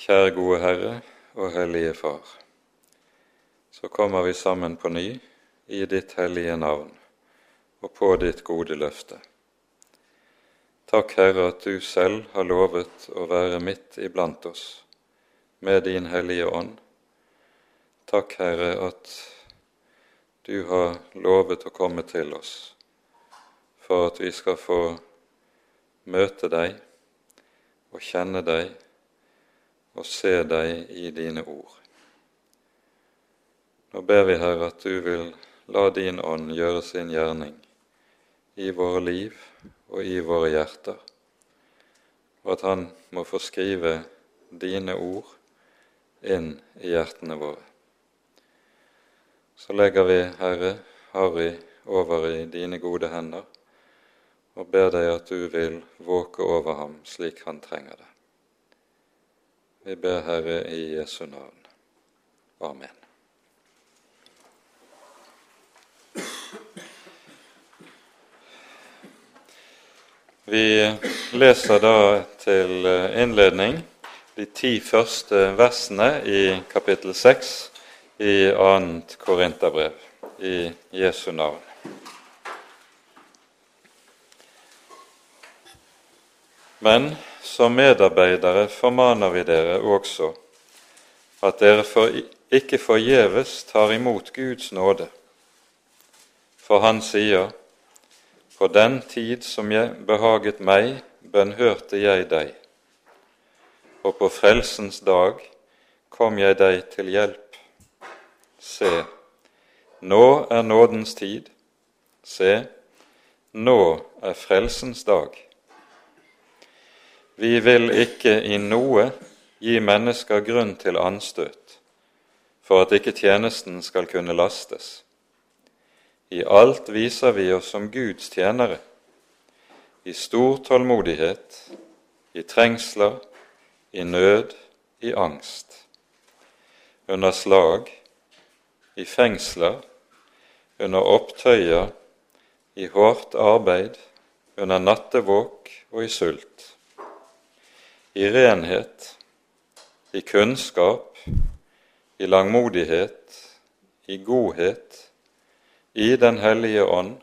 Kjære gode Herre og Hellige Far, så kommer vi sammen på ny i ditt hellige navn og på ditt gode løfte. Takk, Herre, at du selv har lovet å være midt iblant oss med din Hellige Ånd. Takk, Herre, at du har lovet å komme til oss for at vi skal få møte deg og kjenne deg og se deg i dine ord. Nå ber vi, Herre, at du vil la din ånd gjøre sin gjerning i våre liv og i våre hjerter, og at Han må få skrive dine ord inn i hjertene våre. Så legger vi, Herre, Harry over i dine gode hender og ber deg at du vil våke over ham slik han trenger det. Vi ber, Herre, i Jesu navn. Amen. Vi leser da til innledning de ti første versene i kapittel seks i annet Korinterbrev i Jesu navn. Men som medarbeidere formaner vi dere også at dere for, ikke forgjeves tar imot Guds nåde. For han sier:" På den tid som jeg behaget meg, bønnhørte jeg deg, og på frelsens dag kom jeg deg til hjelp. Se, nå er nådens tid. Se, nå er frelsens dag. Vi vil ikke i noe gi mennesker grunn til anstøt, for at ikke tjenesten skal kunne lastes. I alt viser vi oss som Guds tjenere, i stor tålmodighet, i trengsler, i nød, i angst, under slag, i fengsler, under opptøyer, i hardt arbeid, under nattevåk og i sult i renhet, i kunnskap, i langmodighet, i godhet, i Den hellige ånd,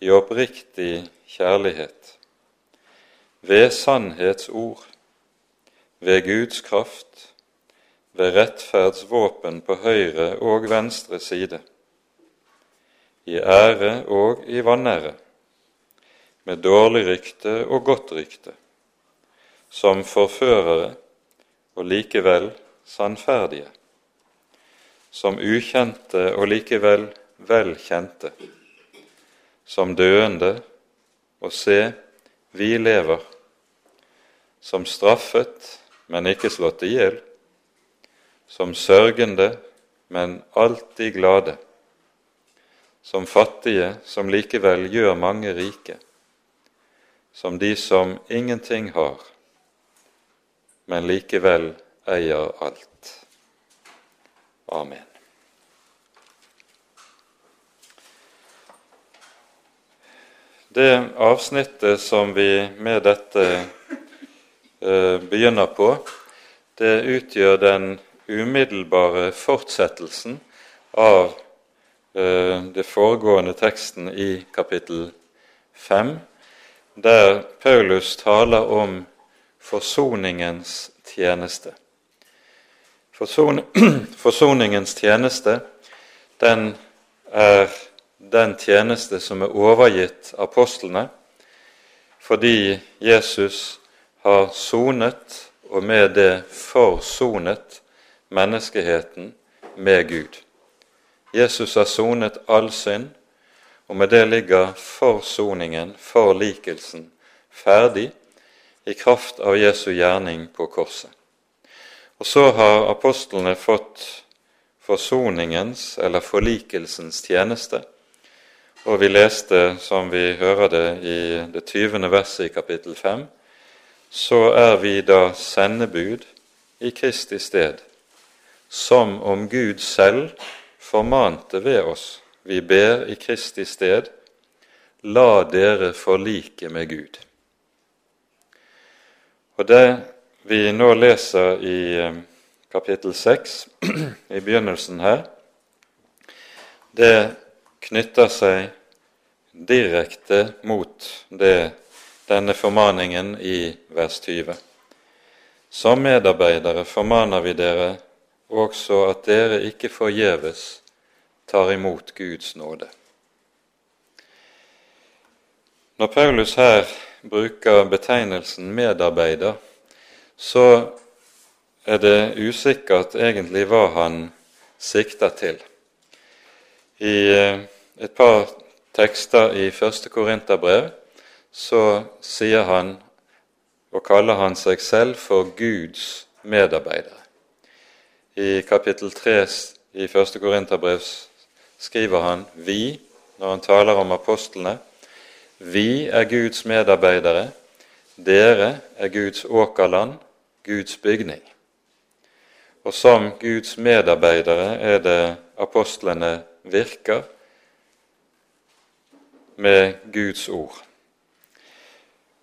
i oppriktig kjærlighet, ved sannhetsord, ved Guds kraft, ved rettferdsvåpen på høyre og venstre side, i ære og i vanære, med dårlig rykte og godt rykte som forførere og likevel sannferdige, som ukjente og likevel velkjente, som døende og se, vi lever, som straffet, men ikke slått i hjel, som sørgende, men alltid glade, som fattige, som likevel gjør mange rike, som de som ingenting har, men likevel eier alt. Amen. Det avsnittet som vi med dette eh, begynner på, det utgjør den umiddelbare fortsettelsen av eh, det foregående teksten i kapittel 5, der Paulus taler om forsoningens tjeneste. Forson, forsoningens tjeneste, den er den tjeneste som er overgitt apostlene fordi Jesus har sonet og med det forsonet menneskeheten med Gud. Jesus har sonet all synd, og med det ligger forsoningen, forlikelsen, ferdig i kraft av Jesu gjerning på korset. Og så har apostlene fått forsoningens eller forlikelsens tjeneste. Og vi leste, som vi hører det i det 20. verset i kapittel 5, så er vi da sendebud i Kristi sted, som om Gud selv formante ved oss. Vi ber i Kristi sted, la dere forlike med Gud. Og det vi nå leser i eh, kapittel 6, i begynnelsen her, det knytter seg direkte mot det, denne formaningen i vers 20. Som medarbeidere formaner vi dere også at dere ikke forgjeves tar imot Guds nåde. Når Paulus her bruker betegnelsen medarbeider, så er det usikkert egentlig hva han sikter til. I eh, et par tekster i første Korinterbrev så sier han og kaller han seg selv for Guds medarbeidere. I kapittel 3 i første Korinterbrev skriver han 'vi' når han taler om apostlene. 'Vi er Guds medarbeidere, dere er Guds åkerland, Guds bygning'. Og som Guds medarbeidere er det apostlene virker med Guds ord.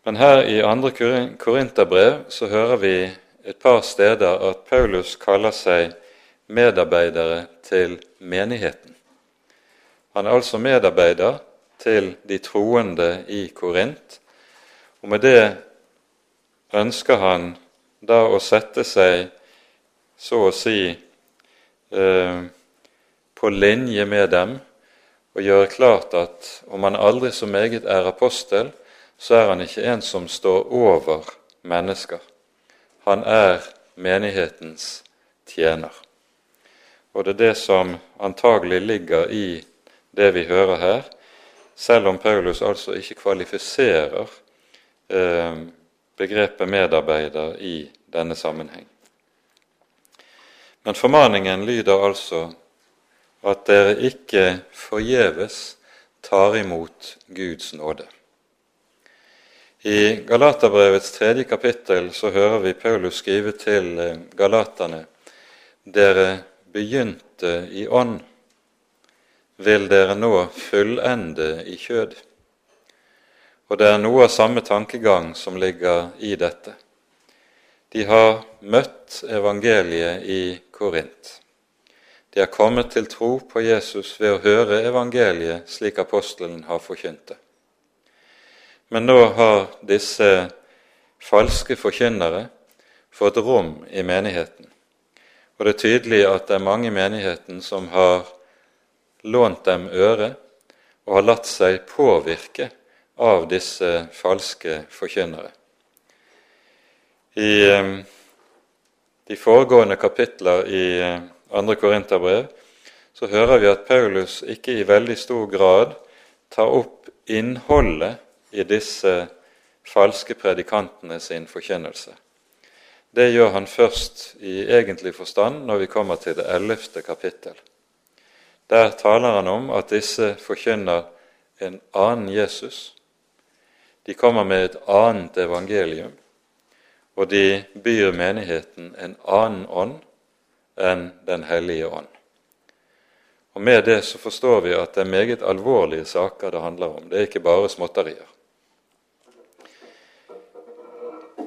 Men her i andre Korinterbrev så hører vi et par steder at Paulus kaller seg medarbeidere til menigheten. Han er altså medarbeider til de troende i Korint, og med det ønsker han da å sette seg, så å si, eh, på linje med dem og gjøre klart at om han aldri så meget er apostel, så er han ikke en som står over mennesker. Han er menighetens tjener. Og det er det som antagelig ligger i det vi hører her, selv om Paulus altså ikke kvalifiserer eh, begrepet medarbeider i denne sammenheng. Men formaningen lyder altså at dere ikke forgjeves tar imot Guds nåde. I Galaterbrevets tredje kapittel så hører vi Paulus skrive til eh, galaterne dere begynte i ånd, vil dere nå fullende i kjød. Og det er noe av samme tankegang som ligger i dette. De har møtt evangeliet i Korint. De har kommet til tro på Jesus ved å høre evangeliet slik apostelen har forkynt det. Men nå har disse falske forkynnere fått rom i menigheten. Og det er tydelig at det er mange i menigheten som har lånt dem øre og har latt seg påvirke av disse falske forkynnere. I eh, de foregående kapitler i eh, andre Korinterbrev, så hører vi at Paulus ikke i veldig stor grad tar opp innholdet i disse falske predikantene sin forkynnelse. Det gjør han først i egentlig forstand når vi kommer til det ellevte kapittel. Der taler han om at disse forkynner en annen Jesus. De kommer med et annet evangelium, og de byr menigheten en annen ånd enn Den hellige ånd. Og Med det så forstår vi at det er meget alvorlige saker det handler om. Det er ikke bare småtterier.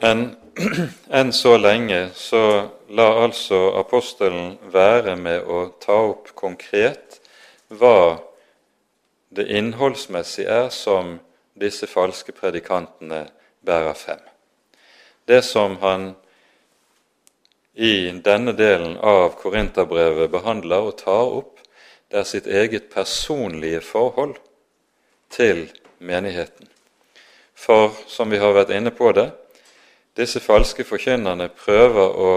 Men enn så lenge så la altså apostelen være med å ta opp konkret hva det innholdsmessig er som disse falske predikantene bærer frem. Det som han i denne delen av Korinterbrevet behandler og tar opp, det er sitt eget personlige forhold til menigheten. For som vi har vært inne på det, disse falske forkynnerne prøver å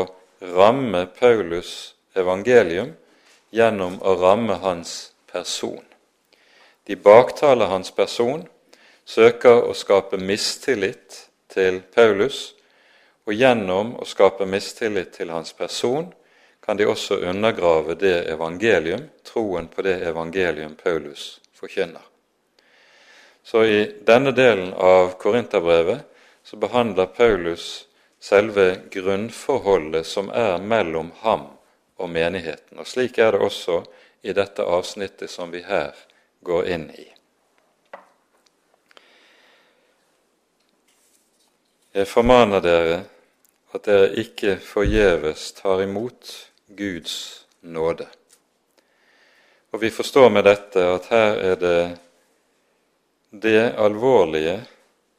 ramme Paulus' evangelium gjennom å ramme hans person. De baktaler hans person, søker å skape mistillit til Paulus og gjennom å skape mistillit til hans person kan de også undergrave det evangelium, troen på det evangelium Paulus forkynner. Så i denne delen av Korinterbrevet så behandler Paulus selve grunnforholdet som er mellom ham og menigheten. Og Slik er det også i dette avsnittet som vi her går inn i. Jeg formaner dere at dere ikke forgjeves tar imot Guds nåde. Og vi forstår med dette at her er det det alvorlige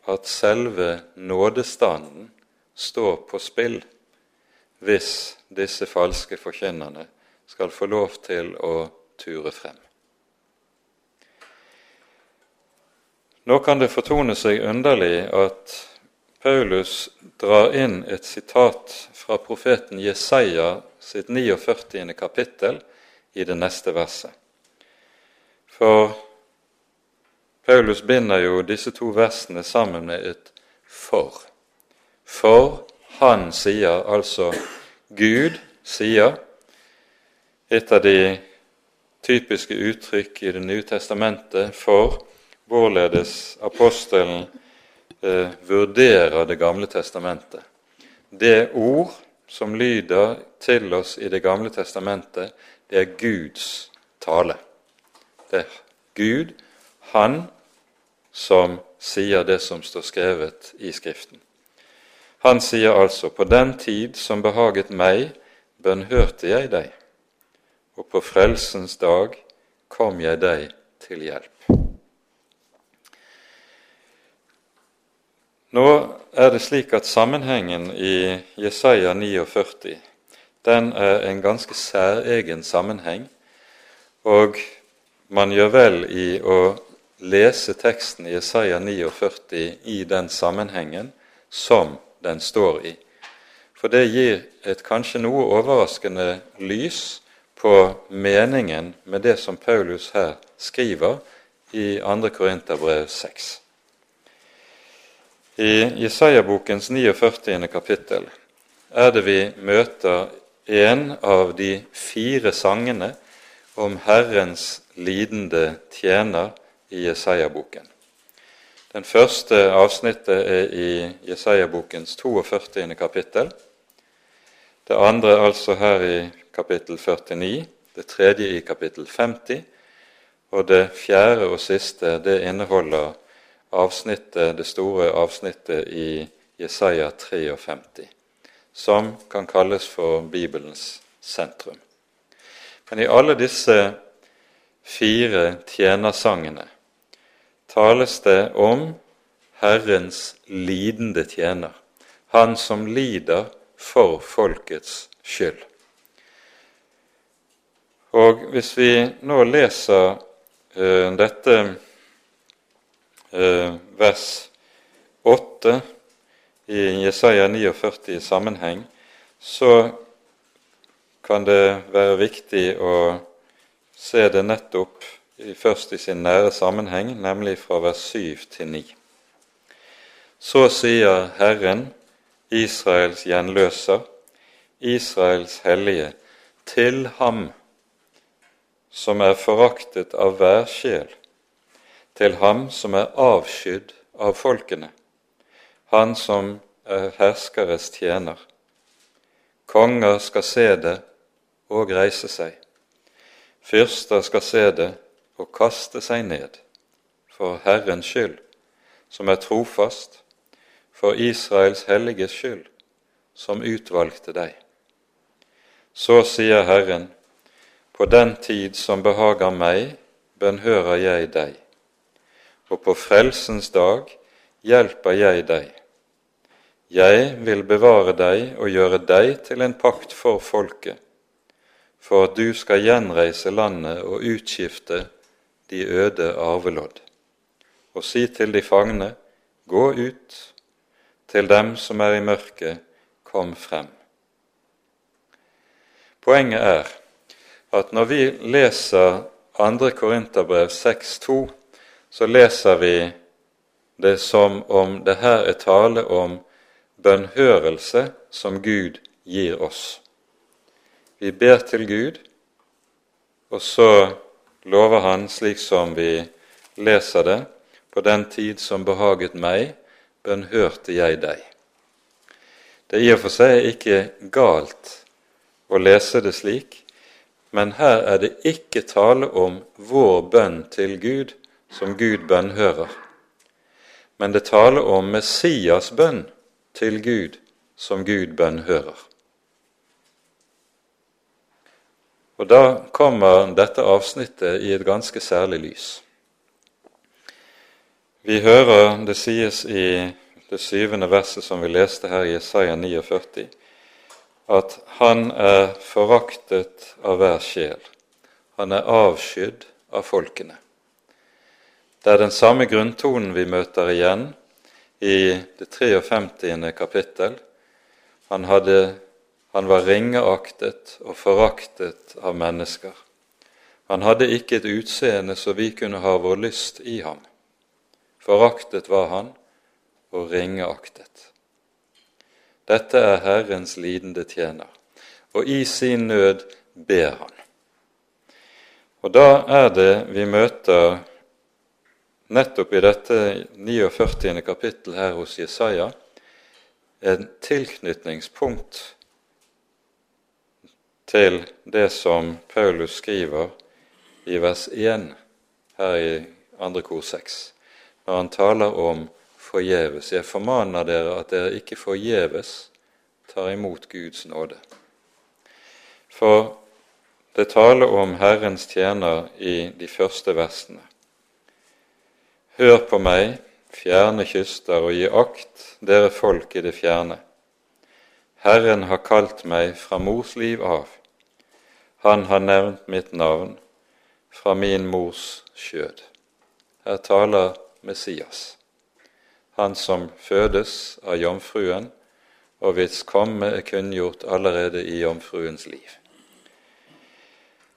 at selve nådestanden står på spill hvis disse falske forkynnerne skal få lov til å ture frem. Nå kan det fortone seg underlig at Paulus drar inn et sitat fra profeten Jesaja sitt 49. kapittel i det neste verset. For Paulus binder jo disse to versene sammen med et 'for'. For han sier, altså Gud sier, et av de typiske uttrykk i Det nye testamentet for hvorledes apostelen eh, vurderer Det gamle testamentet. Det ord som lyder til oss i Det gamle testamentet, det er Guds tale. Det er Gud, Han, som sier det som står skrevet i Skriften. Han sier altså, på den tid som behaget meg, bønnhørte jeg deg, og på frelsens dag kom jeg deg til hjelp. Nå er det slik at sammenhengen i Jesaja 49 den er en ganske særegen sammenheng, og man gjør vel i å lese teksten i Jesaja 49 i den sammenhengen som den står i. For det gir et kanskje noe overraskende lys på meningen med det som Paulus her skriver i 2. Korinterbrev 6. I Jesaja-bokens 49. kapittel er det vi møter en av de fire sangene om Herrens lidende tjener i Jesaja-boken. Den første avsnittet er i Jesaja-bokens 42. kapittel. Det andre altså her i kapittel 49, det tredje i kapittel 50, og det fjerde og siste det inneholder avsnittet, det store avsnittet i Jesaja 53, som kan kalles for Bibelens sentrum. Men i alle disse fire tjenersangene tales det om Herrens lidende tjener, han som lider for folkets skyld. Og hvis vi nå leser uh, dette uh, vers 8 i Jesaja 49 i sammenheng, så kan det være viktig å se det nettopp først i sin nære sammenheng, nemlig fra vers 7 til 9. Så sier Herren, Israels gjenløser, Israels hellige, til ham som er foraktet av hver sjel, til ham som er avskydd av folkene, han som er herskeres tjener. Konger skal se det og reise seg. Fyrster skal se det og kaste seg ned, for Herrens skyld, som er trofast, for Israels helliges skyld, som utvalgte deg. Så sier Herren, på den tid som behager meg, bønnhører jeg deg og på frelsens dag hjelper jeg deg. Jeg vil bevare deg og gjøre deg til en pakt for folket, for at du skal gjenreise landet og utskifte de øde arvelodd. Og si til de fangne, gå ut, til dem som er i mørket, kom frem. Poenget er at når vi leser 2. Korinterbrev 6.2, så leser vi det som om det her er tale om bønnhørelse som Gud gir oss. Vi ber til Gud, og så lover Han, slik som vi leser det, på den tid som behaget meg, bønnhørte jeg deg. Det er i og for seg ikke galt å lese det slik, men her er det ikke tale om vår bønn til Gud, som Gud bønnhører, men det taler om Messias bønn til Gud som Gud bønnhører. Og da kommer dette avsnittet i et ganske særlig lys. Vi hører det sies i det syvende verset som vi leste her i Isaiah 49, at han er foraktet av hver sjel. Han er avskydd av folkene. Det er den samme grunntonen vi møter igjen i det 53. kapittel. Han, hadde, han var ringeaktet og foraktet av mennesker. Han hadde ikke et utseende så vi kunne ha vår lyst i ham. Foraktet var han og ringeaktet. Dette er Herrens lidende tjener, og i sin nød ber han. Og da er det vi møter nettopp i dette 49. kapittel her hos Jesaja en tilknytningspunkt til det som Paulus skriver i vers 1 her i andre kor 6, når han taler om forgjeves. Jeg formaner dere at dere ikke forgjeves tar imot Guds nåde. For det taler om Herrens tjener i de første versene. Hør på meg, fjerne kyster, og gi akt, dere folk i det fjerne. Herren har kalt meg fra mors liv av. Han har nevnt mitt navn fra min mors skjød. Her taler Messias, han som fødes av jomfruen, og hvis komme er kunngjort allerede i jomfruens liv.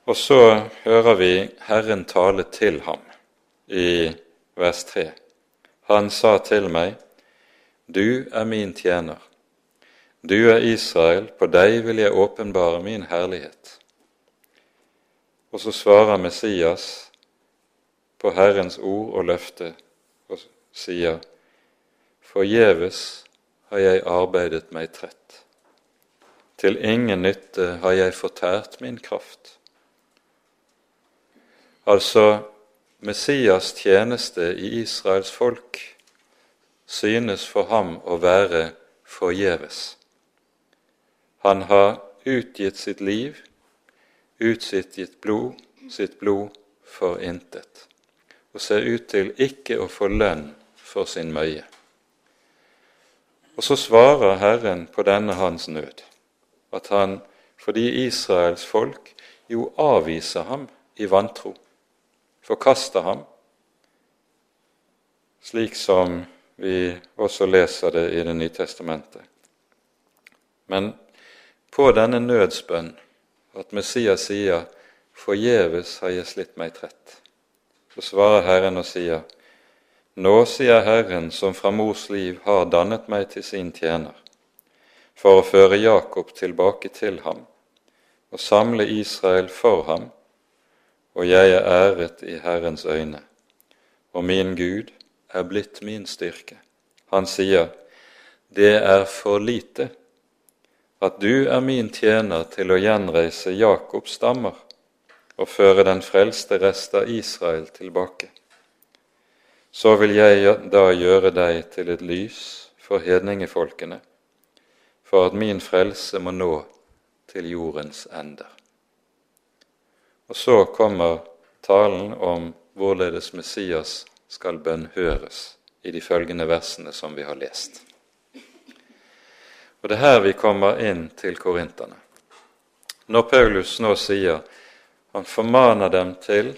Og så hører vi Herren tale til ham i vers 3. Han sa til meg, Du er min tjener. Du er Israel, på deg vil jeg åpenbare min herlighet. Og så svarer Messias på Herrens ord og løfte og sier, Forgjeves har jeg arbeidet meg trett. Til ingen nytte har jeg fortært min kraft. Altså Messias tjeneste i Israels folk synes for ham å være forgjeves. Han har utgitt sitt liv, utsittet blod, sitt blod for intet, og ser ut til ikke å få lønn for sin møye. Og så svarer Herren på denne hans nød, at han, fordi Israels folk jo avviser ham i vantro, forkaster ham, slik som vi også leser det i Det nye testamentet. Men på denne nødsbønn, at Messias sier 'Forgjeves har jeg slitt meg trett', så svarer Herren og sier 'Nå sier Herren, som fra mors liv har dannet meg til sin tjener', for å føre Jakob tilbake til ham og samle Israel for ham og jeg er æret i Herrens øyne, og min Gud er blitt min styrke. Han sier, det er for lite at du er min tjener til å gjenreise Jakobs stammer og føre den frelste rest av Israel tilbake. Så vil jeg da gjøre deg til et lys for hedningefolkene, for at min frelse må nå til jordens ender. Og så kommer talen om hvorledes Messias skal bønnhøres i de følgende versene som vi har lest. Og Det er her vi kommer inn til korinterne. Når Paulus nå sier han formaner dem til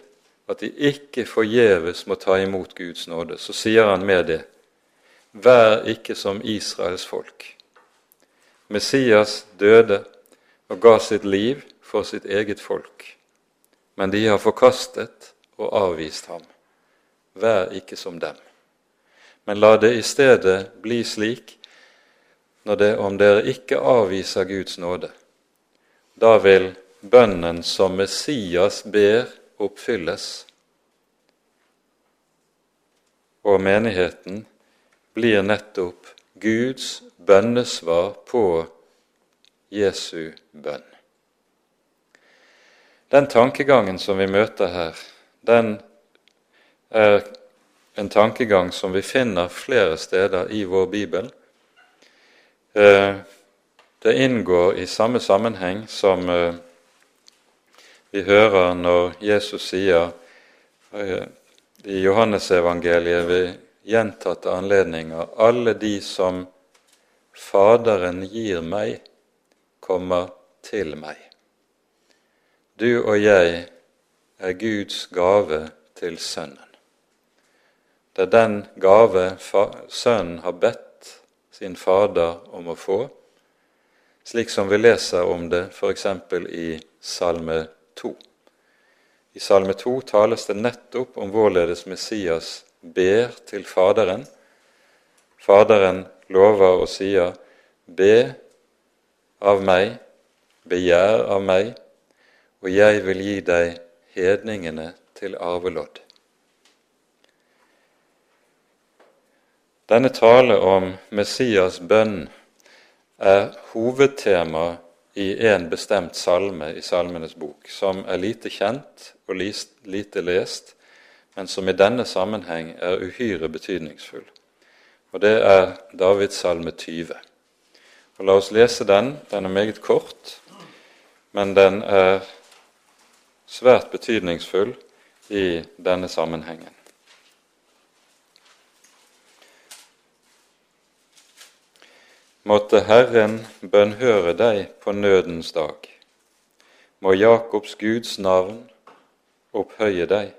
at de ikke forgjeves må ta imot Guds nåde, så sier han med det Vær ikke som Israels folk. Messias døde og ga sitt liv for sitt eget folk men de har forkastet og avvist ham. Vær ikke som dem. Men la det i stedet bli slik når det, om dere ikke avviser Guds nåde. Da vil bønnen som Messias ber, oppfylles, og menigheten blir nettopp Guds bønnesvar på Jesu bønn. Den tankegangen som vi møter her, den er en tankegang som vi finner flere steder i vår bibel. Eh, det inngår i samme sammenheng som eh, vi hører når Jesus sier eh, i Johannesevangeliet ved gjentatte anledninger alle de som Faderen gir meg, kommer til meg. Du og jeg er Guds gave til Sønnen. Det er den gave Sønnen har bedt sin Fader om å få, slik som vi leser om det f.eks. i Salme 2. I Salme 2 tales det nettopp om hvorledes Messias ber til Faderen. Faderen lover og sier, Be av meg, begjær av meg, og jeg vil gi deg hedningene til arvelodd. Denne tale om Messias bønn er hovedtema i en bestemt salme i Salmenes bok, som er lite kjent og lite lest, men som i denne sammenheng er uhyre betydningsfull. Og det er Davids salme 20. Og La oss lese den. Den er meget kort, men den er svært betydningsfull i denne sammenhengen. Måtte Herren bønnhøre deg på nødens dag. Må Jakobs Guds navn opphøye deg.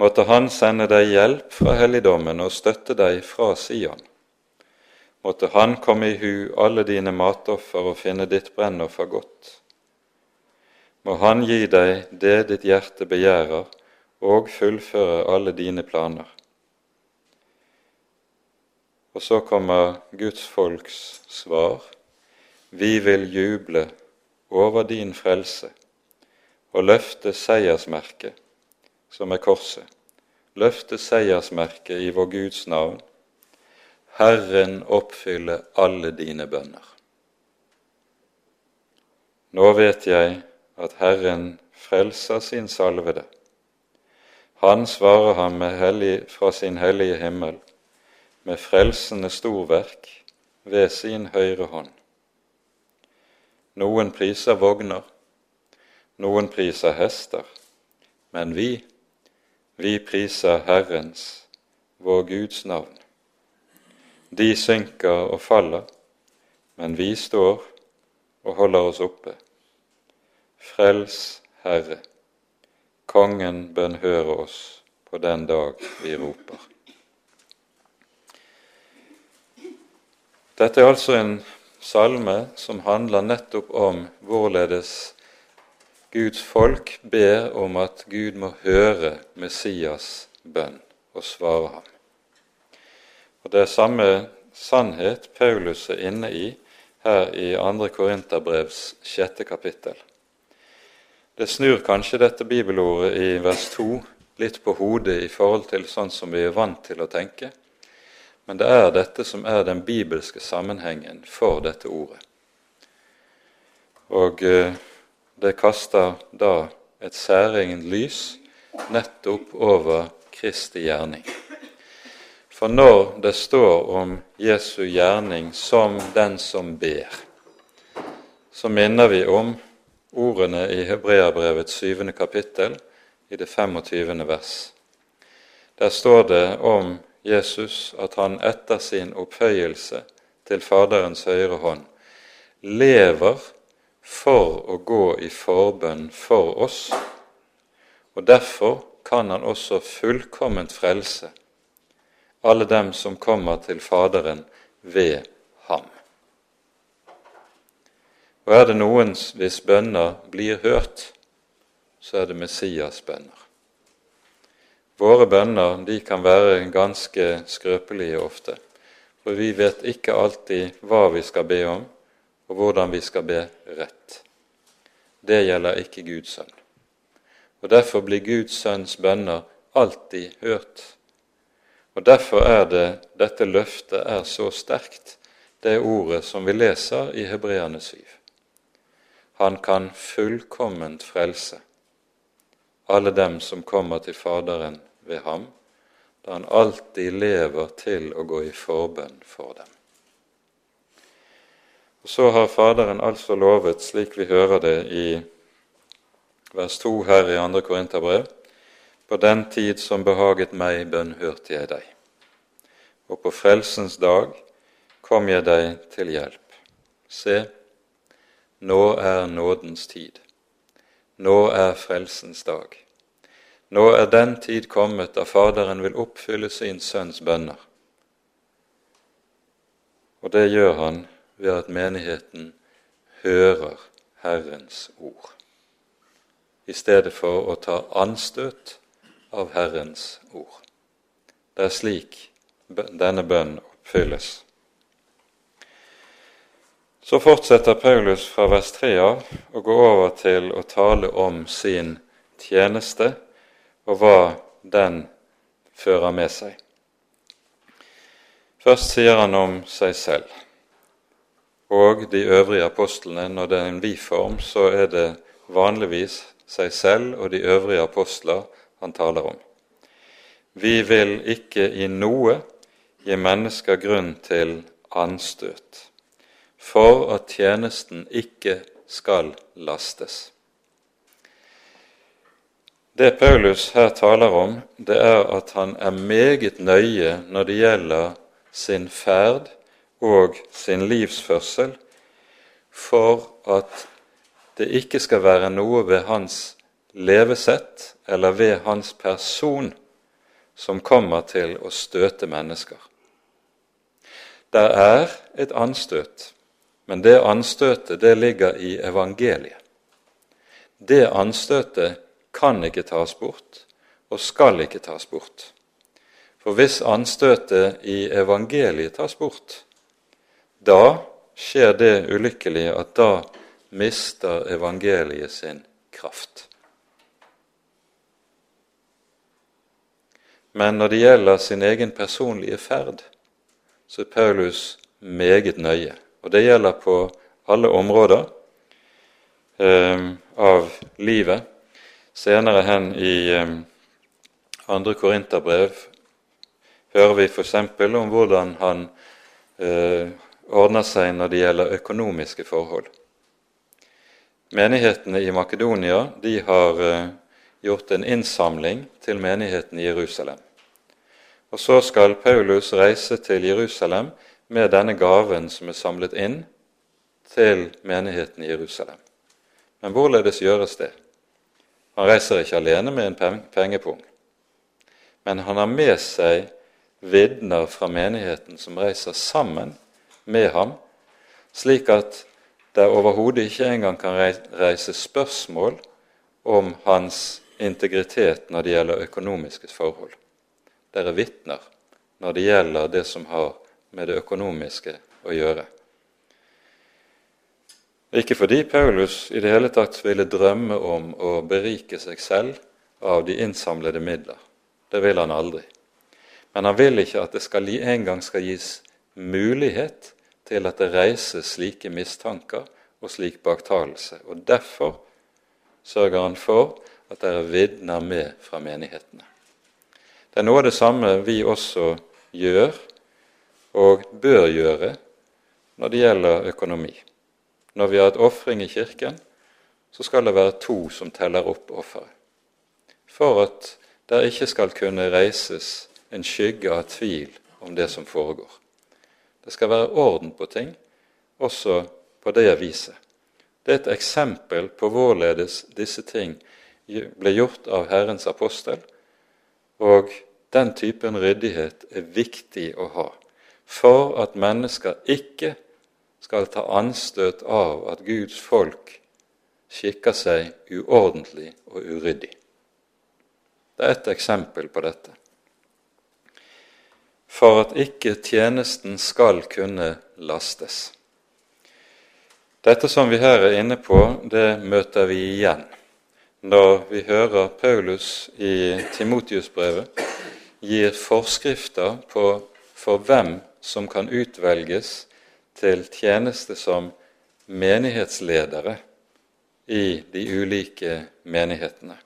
Måtte Han sende deg hjelp fra helligdommen og støtte deg fra Sion. Måtte Han komme i hu alle dine matoffer og finne ditt brennoffer godt. Må Han gi deg det ditt hjerte begjærer, og fullføre alle dine planer. Og så kommer Guds folks svar. Vi vil juble over din frelse og løfte seiersmerket, som er korset. Løfte seiersmerket i vår Guds navn Herren oppfylle alle dine bønner. Nå vet jeg at Herren frelser sin salvede. Han svarer ham hellig, fra sin hellige himmel med frelsende storverk ved sin høyre hånd. Noen priser vogner, noen priser hester, men vi, vi priser Herrens, vår Guds navn. De synker og faller, men vi står og holder oss oppe. Frels, Herre, Kongen bønnhører oss på den dag vi roper. Dette er altså en salme som handler nettopp om hvorledes Guds folk ber om at Gud må høre Messias bønn og svare ham. Og Det er samme sannhet Paulus er inne i her i 2. Korinterbrevs 6. kapittel. Det snur kanskje dette bibelordet i vers 2 litt på hodet i forhold til sånn som vi er vant til å tenke, men det er dette som er den bibelske sammenhengen for dette ordet. Og eh, det kaster da et særegent lys nettopp over Kristi gjerning. For når det står om Jesu gjerning som den som ber, så minner vi om ordene i Hebreabrevets syvende kapittel, i det 25. vers. Der står det om Jesus at han etter sin opphøyelse til Faderens høyre hånd lever for å gå i forbønn for oss, og derfor kan han også fullkomment frelse alle dem som kommer til Faderen ved ham. Og er det noen hvis bønner blir hørt, så er det Messias' bønner. Våre bønner de kan være ganske skrøpelige ofte, for vi vet ikke alltid hva vi skal be om, og hvordan vi skal be rett. Det gjelder ikke Guds sønn. Og Derfor blir Guds sønns bønner alltid hørt og Derfor er det dette løftet er så sterkt, det ordet som vi leser i Hebreane 7. Han kan fullkomment frelse alle dem som kommer til Faderen ved ham, da han alltid lever til å gå i forbønn for dem. Og Så har Faderen altså lovet, slik vi hører det i vers 2 her i 2. Korinterbrev, på den tid som behaget meg, bønnhørte jeg deg. Og på frelsens dag kom jeg deg til hjelp. Se, nå er nådens tid. Nå er frelsens dag. Nå er den tid kommet da Faderen vil oppfylle sin sønns bønner. Og det gjør han ved at menigheten hører Herrens ord, i stedet for å ta anstøt av Herrens ord. Det er slik denne bønn oppfylles. Så fortsetter Paulus fra vers 3 av og går over til å tale om sin tjeneste og hva den fører med seg. Først sier han om seg selv og de øvrige apostlene. Når det er en vi-form, så er det vanligvis seg selv og de øvrige apostler han taler om. Vi vil ikke i noe gi mennesker grunn til anstøt, for at tjenesten ikke skal lastes. Det Paulus her taler om, det er at han er meget nøye når det gjelder sin ferd og sin livsførsel for at det ikke skal være noe ved hans levesett eller ved hans person som kommer til å støte mennesker. Der er et anstøt, men det anstøtet det ligger i evangeliet. Det anstøtet kan ikke tas bort og skal ikke tas bort. For hvis anstøtet i evangeliet tas bort, da skjer det ulykkelige at da mister evangeliet sin kraft. Men når det gjelder sin egen personlige ferd, så er Paulus meget nøye. Og det gjelder på alle områder eh, av livet. Senere hen i andre Korinterbrev hører vi f.eks. om hvordan han eh, ordner seg når det gjelder økonomiske forhold. Menighetene i Makedonia de har eh, gjort en innsamling til menigheten i Jerusalem. Og Så skal Paulus reise til Jerusalem med denne gaven som er samlet inn til menigheten i Jerusalem. Men hvorledes gjøres det? Han reiser ikke alene med en pengepung, men han har med seg vitner fra menigheten som reiser sammen med ham, slik at det overhodet ikke engang kan reise spørsmål om hans integritet når det gjelder økonomiske forhold. Dere vitner når det gjelder det som har med det økonomiske å gjøre. Ikke fordi Paulus i det hele tatt ville drømme om å berike seg selv av de innsamlede midler. Det vil han aldri. Men han vil ikke at det skal engang skal gis mulighet til at det reises slike mistanker og slik baktalelse. Og Derfor sørger han for at det er vitner med fra menighetene. Det er noe av det samme vi også gjør og bør gjøre når det gjelder økonomi. Når vi har et ofring i Kirken, så skal det være to som teller opp offeret. For at det ikke skal kunne reises en skygge av tvil om det som foregår. Det skal være orden på ting, også på det viset. Det er et eksempel på hvorledes disse ting ble gjort av Herrens apostel, og den typen ryddighet er viktig å ha for at mennesker ikke skal ta anstøt av at Guds folk skikker seg uordentlig og uryddig. Det er et eksempel på dette for at ikke tjenesten skal kunne lastes. Dette som vi her er inne på, det møter vi igjen når vi hører Paulus i Timotius-brevet gir forskrifter på for hvem som kan utvelges til tjeneste som menighetsledere i de ulike menighetene.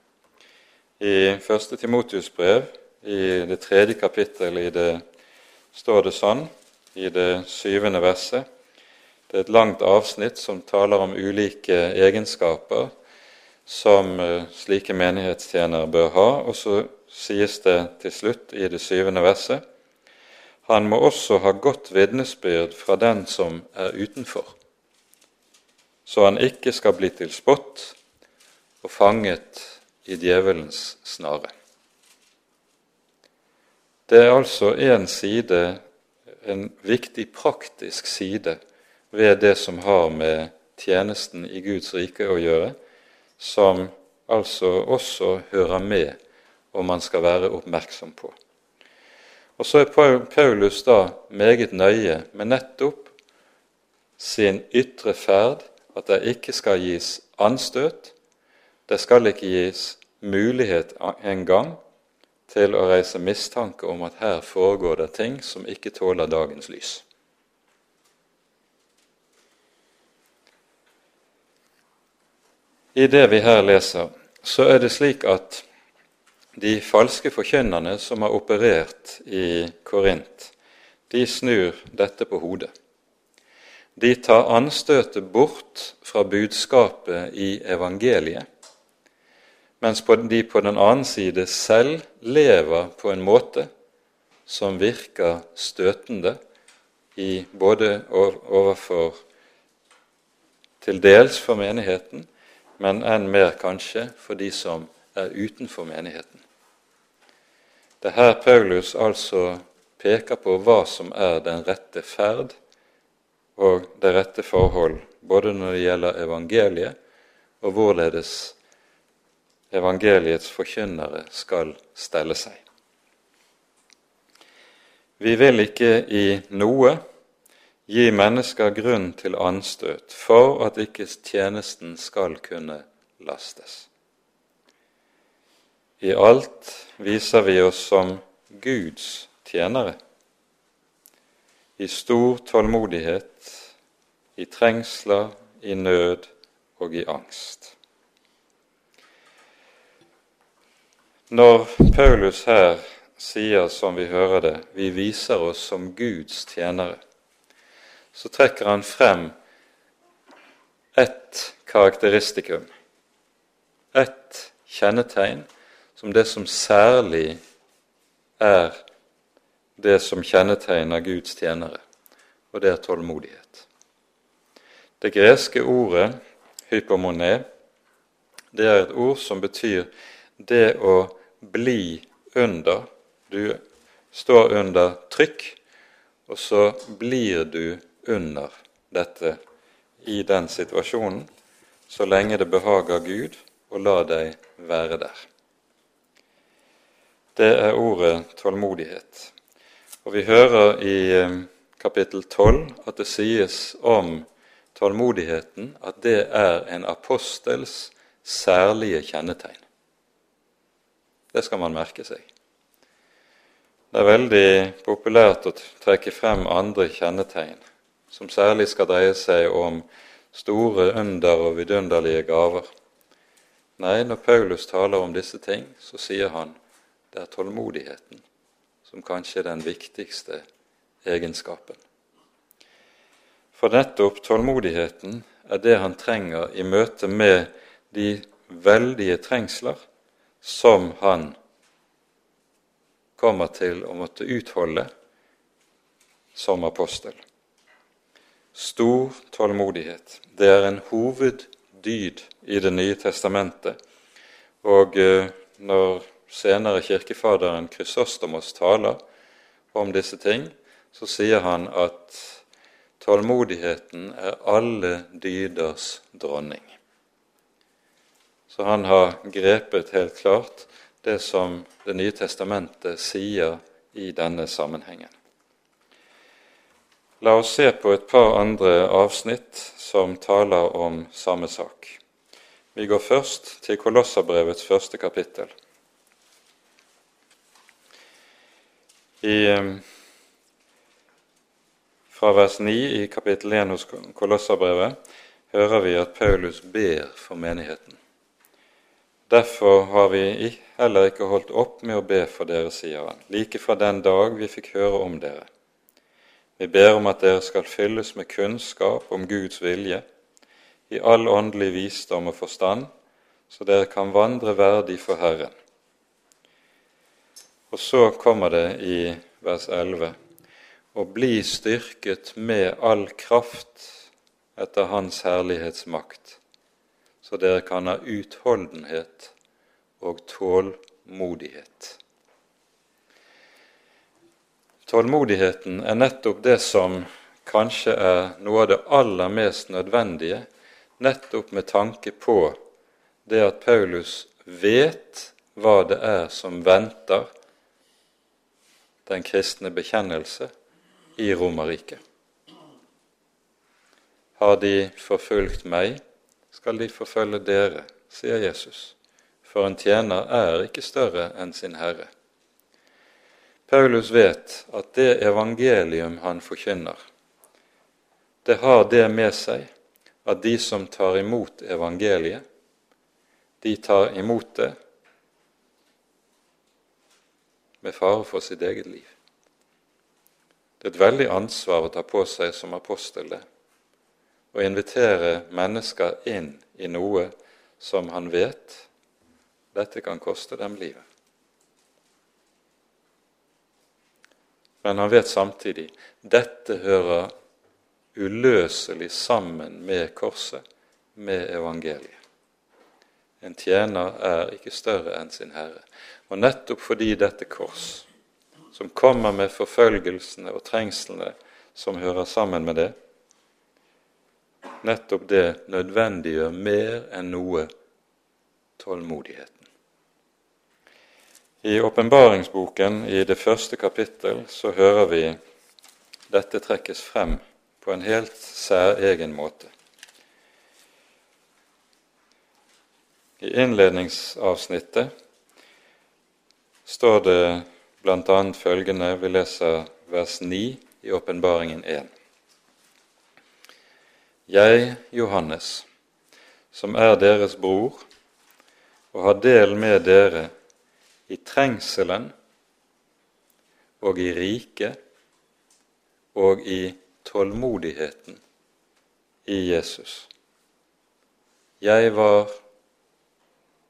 I 1. Timotius-brev, i det tredje kapittel det står det sånn i det syvende verset. Det er et langt avsnitt som taler om ulike egenskaper som eh, slike menighetstjenere bør ha. Og så sies det til slutt i det syvende verset han må også ha godt vitnesbyrd fra den som er utenfor, så han ikke skal bli til spott og fanget i djevelens snare. Det er altså en side, en viktig praktisk side ved det som har med tjenesten i Guds rike å gjøre, som altså også hører med og man skal være oppmerksom på. Og så er Paulus da meget nøye med nettopp sin ytre ferd, at det ikke skal gis anstøt, det skal ikke gis mulighet engang til å reise mistanke om at her foregår det ting som ikke tåler dagens lys. I det vi her leser, så er det slik at de falske forkynnerne som har operert i Korint, de snur dette på hodet. De tar anstøtet bort fra budskapet i evangeliet mens de på den annen side selv lever på en måte som virker støtende både overfor til dels for menigheten, men enn mer kanskje for de som er utenfor menigheten. Det er her Paulus altså peker på hva som er den rette ferd og det rette forhold, både når det gjelder evangeliet og hvorledes evangeliets forkynnere skal stelle seg. Vi vil ikke i noe gi mennesker grunn til anstøt for at ikke tjenesten skal kunne lastes. I alt viser vi oss som Guds tjenere, i stor tålmodighet, i trengsler, i nød og i angst. Når Paulus her sier, som vi hører det, vi viser oss som Guds tjenere, så trekker han frem ett karakteristikum, ett kjennetegn, som det som særlig er det som kjennetegner Guds tjenere, og det er tålmodighet. Det greske ordet hypomone, det er et ord som betyr det å bli under. Du står under trykk, og så blir du under dette i den situasjonen så lenge det behager Gud å la deg være der. Det er ordet tålmodighet. Og vi hører i eh, kapittel 12 at det sies om tålmodigheten at det er en apostels særlige kjennetegn. Det skal man merke seg. Det er veldig populært å trekke frem andre kjennetegn, som særlig skal dreie seg om store under og vidunderlige gaver. Nei, når Paulus taler om disse ting, så sier han det er tålmodigheten som kanskje er den viktigste egenskapen. For nettopp tålmodigheten er det han trenger i møte med de veldige trengsler som han kommer til å måtte utholde som apostel. Stor tålmodighet. Det er en hoveddyd i Det nye testamentet. Og eh, når senere kirkefaderen Krysostomos taler om disse ting, så sier han at tålmodigheten er alle dyders dronning. Så han har grepet helt klart det som Det nye testamentet sier i denne sammenhengen. La oss se på et par andre avsnitt som taler om samme sak. Vi går først til Kolosserbrevets første kapittel. I, fra vers 9 i kapittel 1 hos Kolosserbrevet hører vi at Paulus ber for menigheten. Derfor har vi heller ikke holdt opp med å be for dere, sier han, like fra den dag vi fikk høre om dere. Vi ber om at dere skal fylles med kunnskap om Guds vilje, i all åndelig visdom og forstand, så dere kan vandre verdig for Herren. Og så kommer det i vers 11.: Og bli styrket med all kraft etter Hans herlighetsmakt, så dere kan ha utholdenhet og tålmodighet. Tålmodigheten er nettopp det som kanskje er noe av det aller mest nødvendige, nettopp med tanke på det at Paulus vet hva det er som venter den kristne bekjennelse i Romerriket. Har de forfulgt meg, skal de forfølge dere, sier Jesus, for en tjener er ikke større enn sin herre. Paulus vet at det evangelium han forkynner, det har det med seg at de som tar imot evangeliet, de tar imot det med fare for sitt eget liv. Det er et veldig ansvar å ta på seg som apostel det, å invitere mennesker inn i noe som han vet dette kan koste dem livet. Men han vet samtidig dette hører uløselig sammen med korset, med evangeliet. En tjener er ikke større enn sin herre. Og nettopp fordi dette kors, som kommer med forfølgelsene og trengslene som hører sammen med det, nettopp det nødvendiggjør mer enn noe tålmodigheten. I åpenbaringsboken, i det første kapittel, så hører vi dette trekkes frem på en helt særegen måte. I innledningsavsnittet står det bl.a. følgende Vi leser vers 9 i Åpenbaringen 1. Jeg, Johannes, som er deres bror og har del med dere i trengselen og i riket og i tålmodigheten i Jesus. Jeg var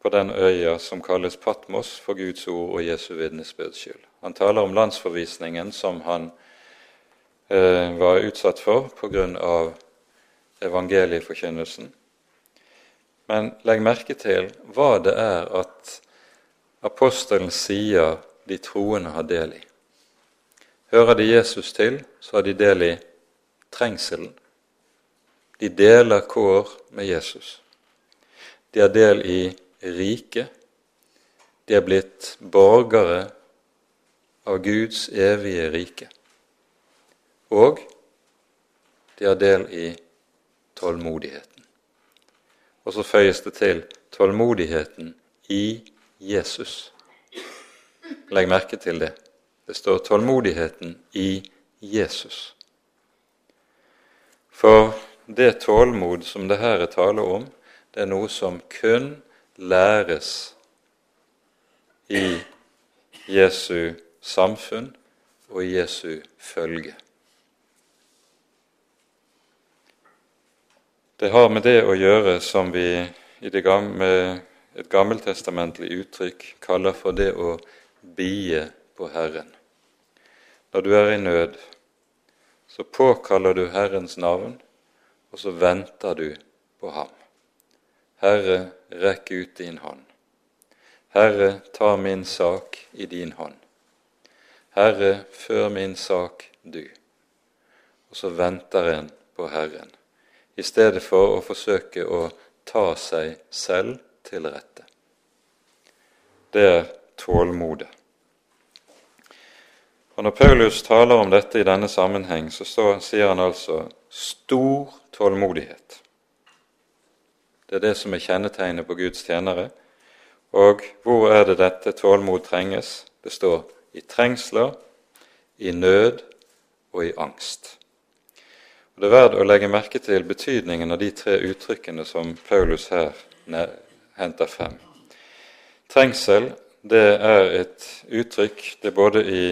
på den øya som kalles Patmos for Guds ord og Jesu vitnesbyrds skyld. Han taler om landsforvisningen som han eh, var utsatt for pga. evangelieforkynnelsen. Men legg merke til hva det er at apostelen sier de troende har del i. Hører de Jesus til, så har de del i trengselen. De deler kår med Jesus. De har del i riket. De er blitt borgere av Guds evige rike. Og de har del i tålmodigheten. Og så føyes det til tålmodigheten i Jesus. Legg merke til det. Det står tålmodigheten i Jesus. For det tålmod som det her er tale om, det er noe som kun læres i Jesu samfunn og Jesu følge. Det har med det å gjøre som vi i det gamle et gammeltestamentlig uttrykk kaller for det å bie på Herren. Når du er i nød, så påkaller du Herrens navn, og så venter du på ham. Herre, rekk ut din hånd. Herre, ta min sak i din hånd. Herre, før min sak du. Og så venter en på Herren, i stedet for å forsøke å ta seg selv til rette. Det er tålmodet. Og Når Paulus taler om dette i denne sammenheng, så står, sier han altså stor tålmodighet. Det er det som er kjennetegnet på Guds tjenere. Og hvor er det dette tålmod trenges? Det står i trengsler, i nød og i angst. Og Det er verdt å legge merke til betydningen av de tre uttrykkene som Paulus her henter frem. Trengsel det er et uttrykk det er både i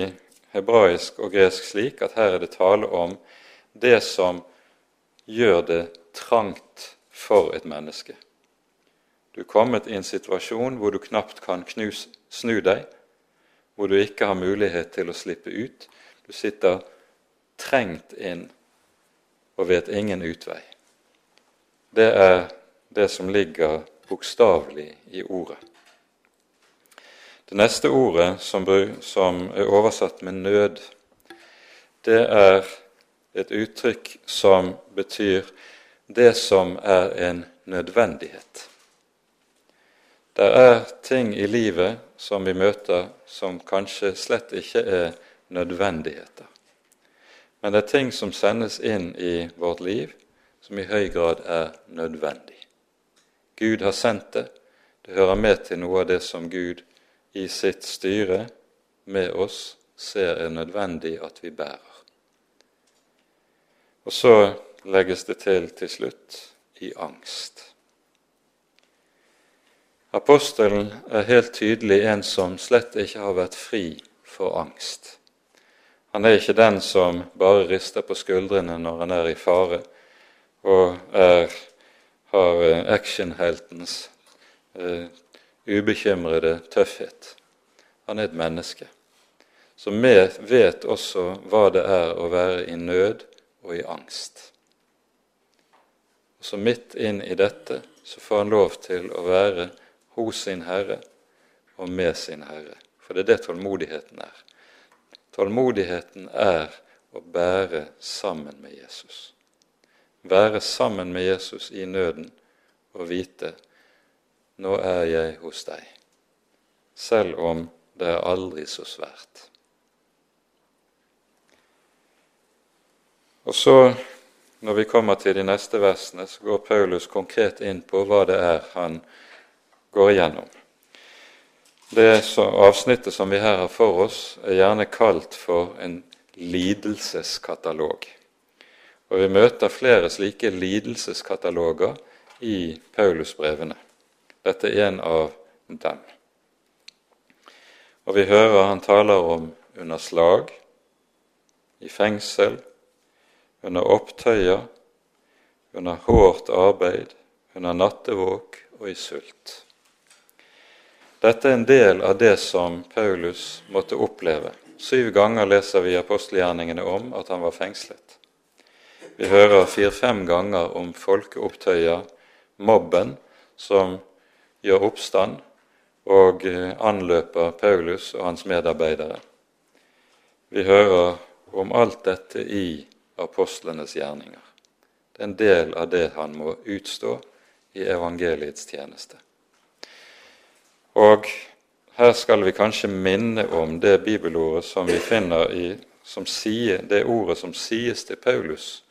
hebraisk og gresk slik at her er det tale om det som gjør det trangt for et menneske. Du er kommet i en situasjon hvor du knapt kan knus, snu deg, hvor du ikke har mulighet til å slippe ut. Du sitter trengt inn og vet ingen utvei. Det er det som ligger bokstavelig i ordet. Det neste ordet som, er oversatt med nød, det er et uttrykk som betyr det som er en nødvendighet. Det er ting i livet som vi møter som kanskje slett ikke er nødvendigheter. Men det er ting som sendes inn i vårt liv som i høy grad er nødvendig. Gud har sendt det. Det hører med til noe av det som Gud i sitt styre med oss ser er nødvendig at vi bærer. Og så legges det til til slutt i angst. Apostelen er helt tydelig en som slett ikke har vært fri for angst. Han er ikke den som bare rister på skuldrene når han er i fare, og er, har eh, actionheltens uh, ubekymrede tøffhet. Han er et menneske som vet også hva det er å være i nød og i angst. Og Så midt inn i dette så får han lov til å være hos sin Herre og med sin Herre. For det er det tålmodigheten er. Tålmodigheten er å bære sammen med Jesus. Være sammen med Jesus i nøden og vite nå er jeg hos deg, selv om det er aldri så svært. Og så, når vi kommer til de neste versene, så går Paulus konkret inn på hva det er han går igjennom. Det avsnittet som vi her har for oss, er gjerne kalt for en lidelseskatalog. Og Vi møter flere slike lidelseskataloger i Paulusbrevene. Dette er en av dem. Og Vi hører han taler om under slag, i fengsel, under opptøyer, under hårdt arbeid, under nattevåk og i sult. Dette er en del av det som Paulus måtte oppleve. Syv ganger leser vi apostelgjerningene om at han var fengslet. Vi hører fire-fem ganger om folkeopptøyer, mobben, som gjør oppstand og eh, anløper Paulus og hans medarbeidere. Vi hører om alt dette i apostlenes gjerninger. Det er en del av det han må utstå i evangeliets tjeneste. Og her skal vi kanskje minne om det bibelordet som vi finner i som sier, det ordet som sies til Paulus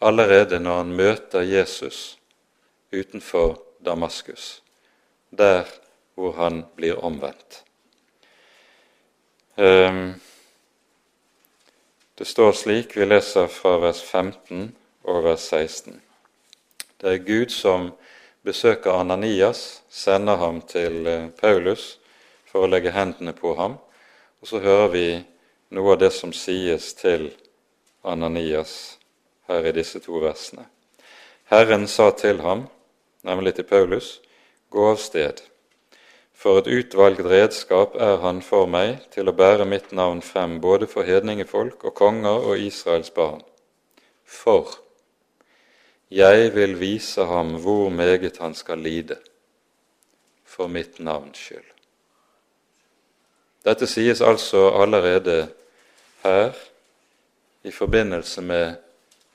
allerede når han møter Jesus utenfor Damaskus, der hvor han blir omvendt. Ehm, det står slik, vi leser fra vers 15 og vers 16. Det er Gud som besøker Ananias, sender ham til eh, Paulus for å legge hendene på ham. Og så hører vi noe av det som sies til Ananias her i disse to versene. Herren sa til ham, nemlig til Paulus, gå av sted. For et utvalgt redskap er han for meg til å bære mitt navn frem både for hedningefolk og konger og Israels barn. For jeg vil vise ham hvor meget han skal lide for mitt navns skyld. Dette sies altså allerede her i forbindelse med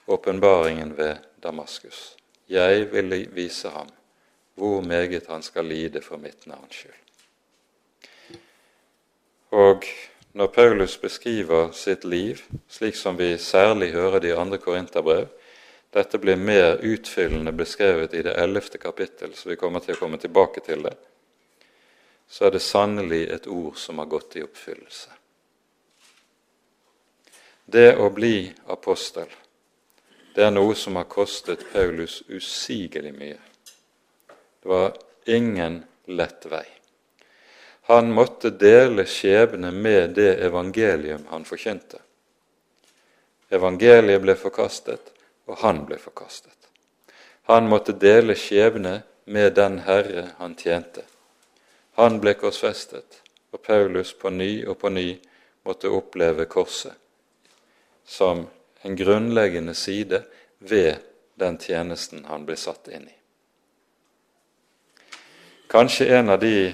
åpenbaringen ved Damaskus. Jeg vil vise ham hvor meget han skal lide for mitt navns skyld. Og når Paulus beskriver sitt liv, slik som vi særlig hører det i andre korinterbrev, dette blir mer utfyllende beskrevet i det ellevte kapittel, så vi kommer til å komme tilbake til det. Så er det sannelig et ord som har gått i oppfyllelse. Det å bli apostel, det er noe som har kostet Paulus usigelig mye. Det var ingen lett vei. Han måtte dele skjebne med det evangelium han forkynte. Evangeliet ble forkastet, og han ble forkastet. Han måtte dele skjebne med den Herre han tjente. Han ble korsfestet, og Paulus på ny og på ny måtte oppleve korset som en grunnleggende side ved den tjenesten han ble satt inn i. Kanskje en av de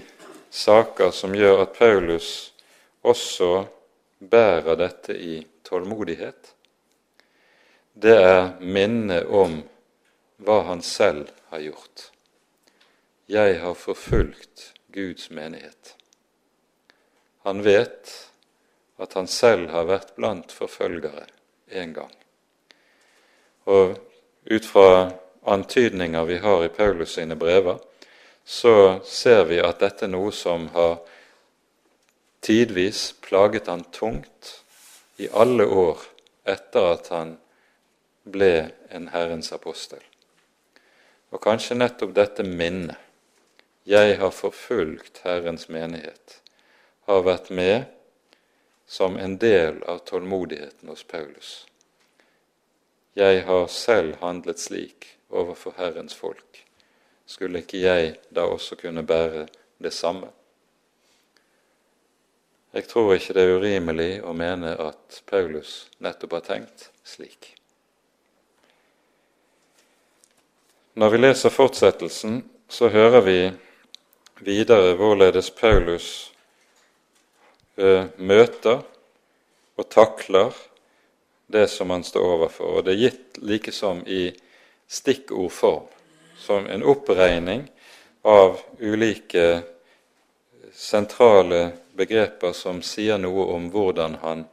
saker som gjør at Paulus også bærer dette i tålmodighet, det er minnet om hva han selv har gjort. Jeg har forfulgt Guds menighet. Han vet at han selv har vært blant forfølgere en gang. Og ut fra antydninger vi har i Paulus sine brever, så ser vi at dette er noe som har tidvis plaget han tungt i alle år etter at han ble en Herrens apostel. Og kanskje nettopp dette minnet, 'Jeg har forfulgt Herrens menighet', har vært med som en del av tålmodigheten hos Paulus. Jeg har selv handlet slik overfor Herrens folk. Skulle ikke jeg da også kunne bære det samme? Jeg tror ikke det er urimelig å mene at Paulus nettopp har tenkt slik. Når vi leser fortsettelsen, så hører vi videre hvorledes Paulus eh, møter og takler det som han står overfor. Og Det er gitt likesom i stikkordform, som en oppregning av ulike sentrale begreper som sier noe om hvordan han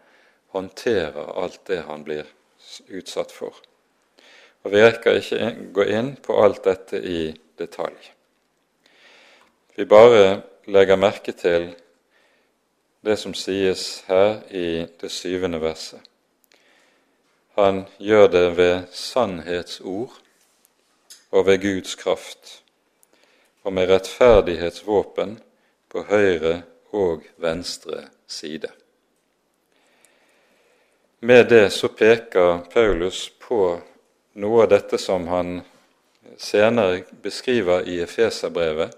håndterer alt det han blir utsatt for. Og Vi rekker ikke gå inn på alt dette i detalj. Vi bare legger merke til det som sies her i det syvende verset. Han gjør det ved sannhetsord og ved Guds kraft, og med rettferdighetsvåpen på høyre og venstre side. Med det så peker Paulus på noe av dette som han senere beskriver i Efeserbrevet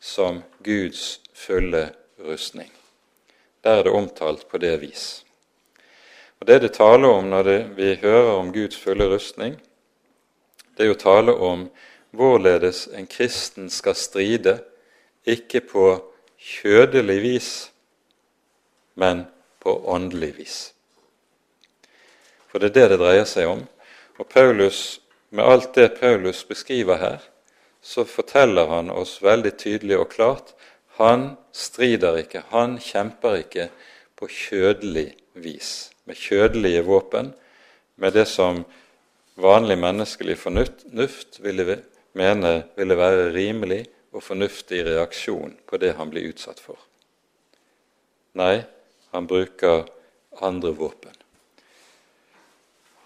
som Guds fulle rustning. Der er det omtalt på det vis. Og Det det taler om når det, vi hører om Guds fulle rustning, det er jo tale om hvorledes en kristen skal stride, ikke på kjødelig vis, men på åndelig vis. For det er det det dreier seg om. Og Paulus, med alt det Paulus beskriver her, så forteller han oss veldig tydelig og klart han strider ikke, han kjemper ikke på kjødelig vis, med kjødelige våpen, med det som vanlig menneskelig fornuft ville mene ville være rimelig og fornuftig reaksjon på det han blir utsatt for. Nei, han bruker andre våpen.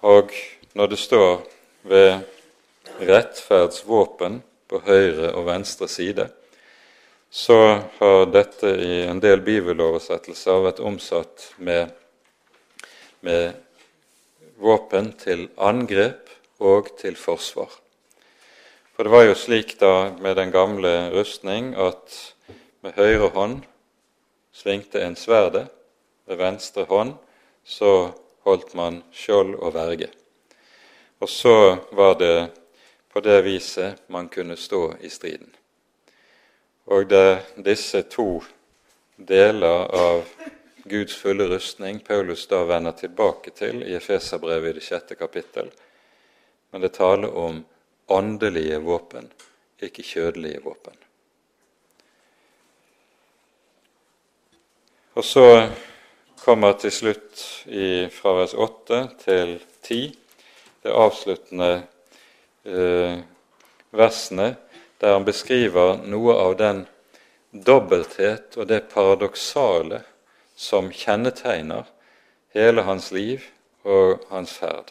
Og når det står ved rettferdsvåpen på høyre og venstre side, så har dette i en del bibeloversettelser vært omsatt med, med våpen til angrep og til forsvar. For det var jo slik da med den gamle rustning at med høyre hånd svingte en sverdet, med venstre hånd så holdt man skjold og verge. Og så var det på det viset man kunne stå i striden. Og det disse to deler av Guds fulle rustning Paulus da vender tilbake til i Efeserbrevet i det sjette kapittel. Men det taler om åndelige våpen, ikke kjødelige våpen. Og så kommer til slutt i, fra vers 8 til 10 det avsluttende eh, versene, der han beskriver noe av den dobbelthet og det paradoksale som kjennetegner hele hans liv og hans ferd.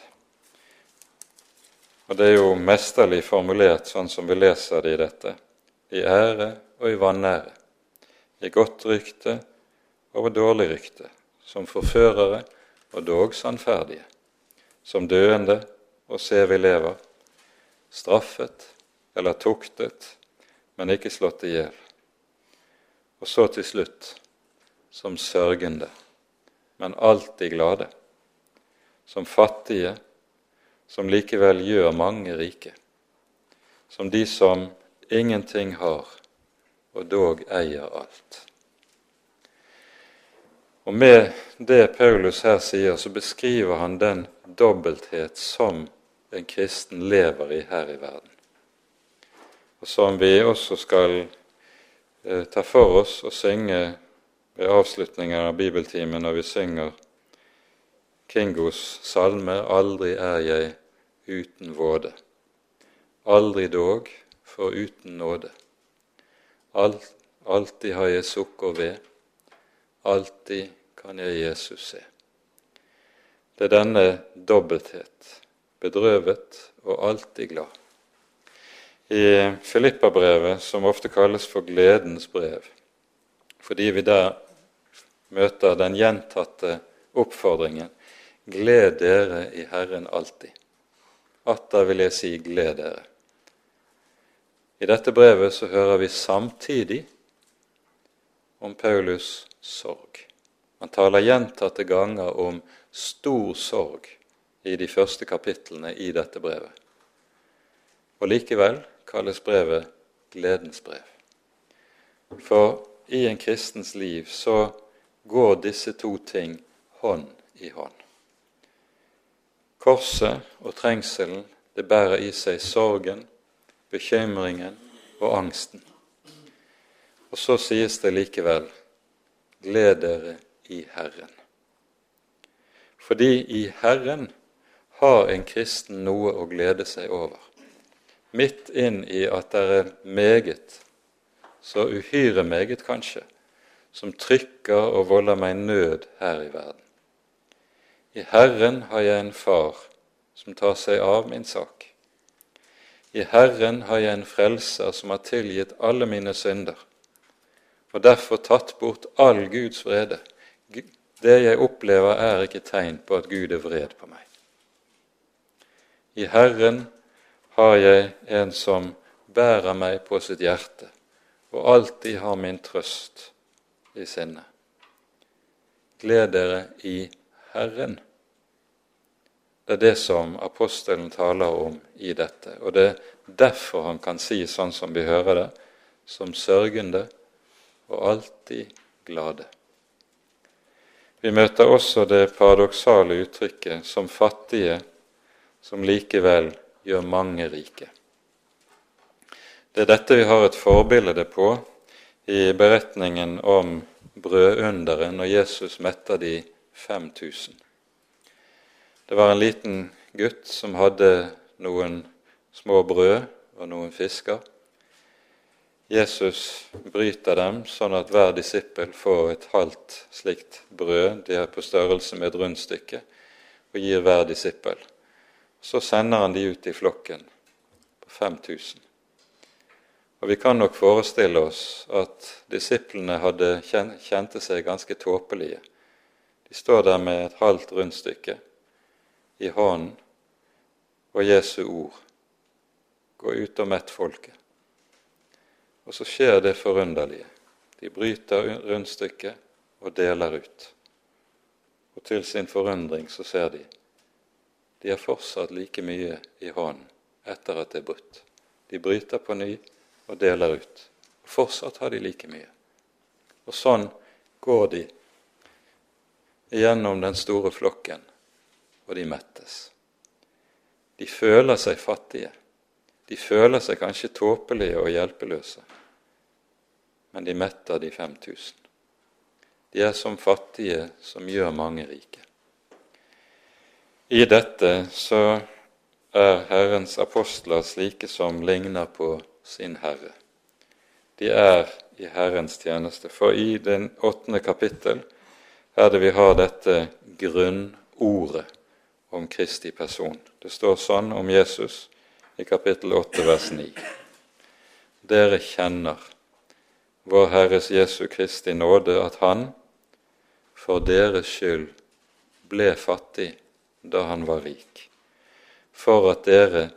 Og Det er jo mesterlig formulert sånn som vi leser det i dette. I ære og i vanære. i godt rykte og dårlig rykte, som forførere og dog sannferdige, som døende og se vi lever, straffet eller tuktet, men ikke slått i hjel. Og så til slutt som sørgende, men alltid glade, som fattige, som likevel gjør mange rike, som de som ingenting har, og dog eier alt. Og Med det Paulus her sier, så beskriver han den dobbelthet som en kristen lever i her i verden, og som vi også skal eh, ta for oss og synge ved avslutningen av bibeltimen når vi synger Kingos salme 'Aldri er jeg uten våde'. Aldri dog for uten nåde. Alt, alltid har jeg sukker ved, alltid kan jeg Jesus se. Det er denne dobbelthet, bedrøvet og alltid glad. I Filippabrevet, som ofte kalles for gledens brev, fordi vi der møter den gjentatte oppfordringen Gled dere i Herren alltid. Atter vil jeg si gled dere. I dette brevet så hører vi samtidig om Paulus sorg. Han taler gjentatte ganger om stor sorg i de første kapitlene i dette brevet. Og likevel kalles brevet gledens brev. For i en kristens liv så går disse to ting hånd i hånd. Korset og trengselen det bærer i seg sorgen, bekymringen og angsten. Og så sies det likevel gled dere i Herren. Fordi i Herren har en kristen noe å glede seg over. Midt inn i at det er meget, så uhyre meget kanskje, som trykker og volder meg nød her i verden. I Herren har jeg en far som tar seg av min sak. I Herren har jeg en frelser som har tilgitt alle mine synder, og derfor tatt bort all Guds vrede det jeg opplever, er ikke tegn på at Gud er vred på meg. I Herren har jeg en som bærer meg på sitt hjerte, og alltid har min trøst i sinnet. Gled dere i Herren. Det er det som apostelen taler om i dette, og det er derfor han kan si sånn som vi hører det, som sørgende og alltid glade. Vi møter også det paradoksale uttrykket 'som fattige, som likevel gjør mange rike'. Det er dette vi har et forbilde på i beretningen om brødunderet når Jesus metter de 5000. Det var en liten gutt som hadde noen små brød og noen fisker. Jesus bryter dem sånn at hver disippel får et halvt slikt brød, de er på størrelse med et rundstykke, og gir hver disippel. Så sender han de ut i flokken på 5000. Og Vi kan nok forestille oss at disiplene hadde kjente seg ganske tåpelige. De står der med et halvt rundstykke i hånden og Jesu ord. Gå ut og mett folket. Og så skjer det forunderlige. De bryter rundstykket og deler ut. Og til sin forundring så ser de de har fortsatt like mye i hånden etter at det er brutt. De bryter på ny og deler ut. Og fortsatt har de like mye. Og sånn går de gjennom den store flokken, og de mettes. De føler seg fattige. De føler seg kanskje tåpelige og hjelpeløse men de metter de 5000. De er som fattige som gjør mange rike. I dette så er Herrens apostler slike som ligner på sin Herre. De er i Herrens tjeneste. For i den åttende kapittel er det vi har dette grunnordet om Kristi person. Det står sånn om Jesus i kapittel 8 vers 9. Dere kjenner vår Herres Jesu Kristi nåde at Han for deres skyld ble fattig da han var rik, for at dere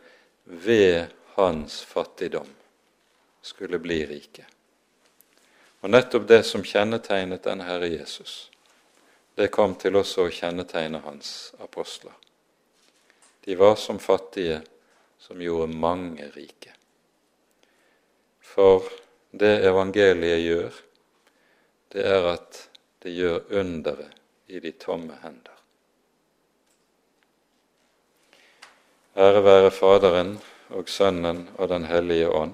ved hans fattigdom skulle bli rike. Og nettopp det som kjennetegnet denne Herre Jesus, det kom til også å kjennetegne hans apostler. De var som fattige som gjorde mange rike. For det evangeliet gjør, det er at det gjør underet i de tomme hender. Ære være Faderen og Sønnen og Den hellige ånd,